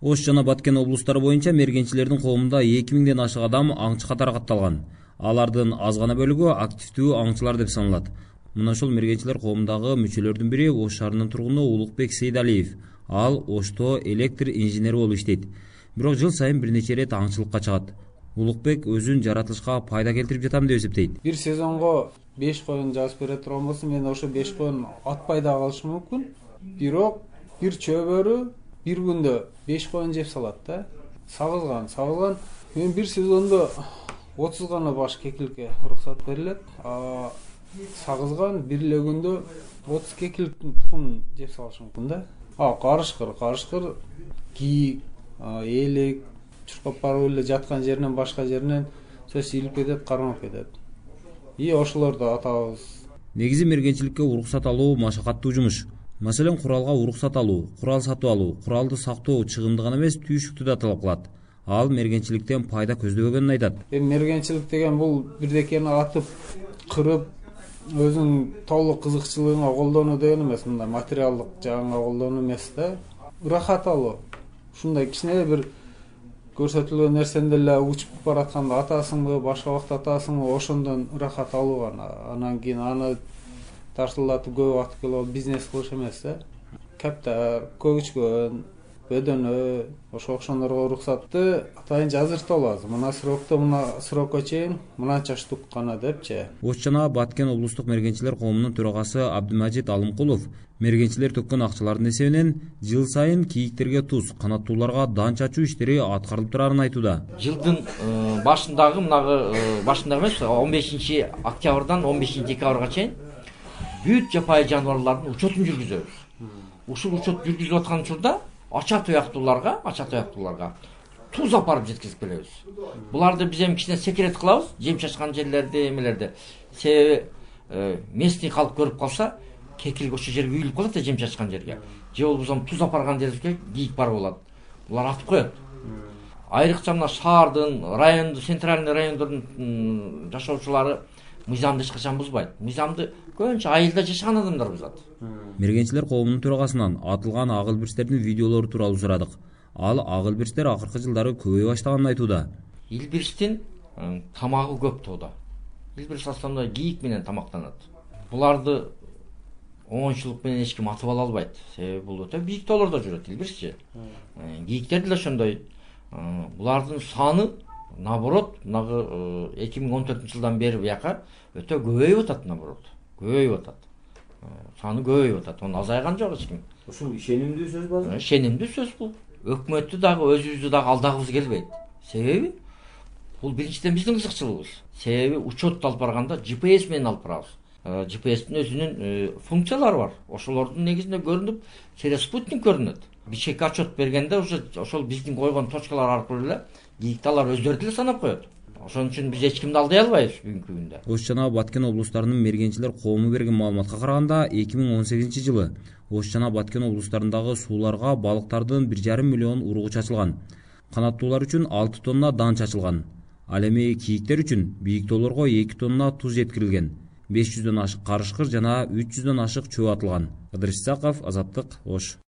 ош жана баткен облустары боюнча мергенчилердин коомунда эки миңден ашык адам аңчы катары катталган. Алардын аз гана бөлүгү активдүү аңчылар деп саналат. Мына ошол мергенчилер коомундагы мүчөлөрдүн бири ош шаарынын тургуну улукбек сейдалиев. Ал ошто электр инженери болуп иштейт. Бирок жыл сайын бир нече ирет аңчылыкка чыгат. Улукбек өзүн жаратылышка пайда келтирип жатам деп эсептейт. Бир сезонго беш коюн жазып бере турган болсом мен ошо беш коюн атпай да калышы мүмкүн. Бирок бир чөбөрү бир күндө беш коюн жеп салат да. Сабызган сабызган мен бир сезондо отуз гана баш кекиликке уруксат берилет. Сагызган бир эле күндө отуз кекиликтин тукумун жеп салышы мүмкүн да. Карышкыр карышкыр кийик элек чуркап барып эле жаткан жеринен башка жеринен все сийлип кетет кармап кетет. И ошолорду атабыз. Негизи мергенчиликке уруксат алуу машакаттуу жумуш маселен куралга уруксат алуу курал сатып алуу куралды сактоо чыгымды гана эмес түйшүктү да талап кылат. Ал мергенчиликтен пайда көздөбөгөнүн айтат. Эми мергенчилик деген бул бирдекени атып кырып өзүңүн толук кызыкчылыгыңа колдонуу деген эмес мындай материалдык жагыңа колдонуу эмес да. Ырахат алуу. Ушундай кичине бир көрсөтүлгөн нерсени деле учуп баратканда атасыңбы башка убакта атасыңбы ошондон ырахат алуу гана анан кийин аны тарсылдатып көп атып келип алып бизнес кылыш эмес да. Каптар көгүчкөн бөдөнө ошо окшоолорго уруксатты. Атайынча азыртып алабыз мына срокто мына срокко чейин мынанча штук гана депчи. Ош жана баткен облустук мергенчилер коомунун төрагасы абдымажит алымкулов мергенчилер төккөн акчалардын эсебинен жыл сайын кийиктерге туз канаттууларга дан чачуу иштери аткарылып турарын айтууда. Жылдын э, башындагы мынагы э, башындагы эмес он бешинчи октябрдан он бешинчи декабрга чейин бүт жапайы жаныбарлардын учетун жүргүзөбүз. Ушул учет жүргүзүп аткан учурда ача туяктууларга ача туяктууларга туз апарып жеткизип келебиз буларды биз эми кичине секрет кылабыз жем чачкан жерлерди эмелерди. Себеби э, местный калк көрүп калса кекилик ошол жерге үйүлүп калат да жем чачкан жерге. Же болбосо туз апарган жерибизге кийик барып алат. Булар атып коет. Айрыкча мына шаардын райондун центральный райондордун жашоочулары мыйзамды эч качан бузбайт. Мыйзамды көбүнчө айылда жашаган адамдар бузат. Мергенчилер коомунун төрагасынан атылган ак илбирстердин видеолору тууралуу сурадык. Ал ак илбирстер акыркы жылдары көбөйө баштаганын айтууда. Илбирстин тамагы көп тоодо. Илбирс в основном кийик менен тамактанат. Буларды оңойчулук менен эч ким атып ала албайт. Себеби бул өтө бийик тоолордо жүрөт илбирсчи кийиктер деле ошондой. Булардын саны наоборот мынагы э, эки миң он төртүнчү жылдан бери бияка өтө көбөйүп атат наоборот көбөйүп атат. Э, саны көбөйүп атат. Азайган жок эч ким. Ушул ишенимдүү сөз базыр э, ишенимдүү сөз бул. Өкмөттү дагы өзүбүздү дагы алдагыбыз келбейт. Себеби бул биринчиден биздин кызыкчылыгыбыз. Себеби учетду алып барганда gps менен алып барабыз. Gpстин өзүнүн функциялары бар. Ошолордун негизинде көрүнүп через спутник көрүнөт бишкекке отчет бергенде уже ошол биздин койгон точкалар аркылуу эле кийикти алар өздөрү деле санап коет. Ошон үчүн биз эч кимди алдай албайбыз бүгүнкү күндө. Ош жана баткен облустарынын мергенчилер коому берген маалыматка караганда эки миң он сегизинчи жылы ош жана баткен облустарындагы сууларга балыктардын бир жарым миллион уругу чачылган. Канаттуулар үчүн алты тонна дан чачылган. Ал эми кийиктер үчүн бийик тоолорго эки тонна туз жеткирилген. Беш жүздөн ашык карышкыр жана үч жүздөн ашык чөө атылган. Ыдырыс исаков азаттык ош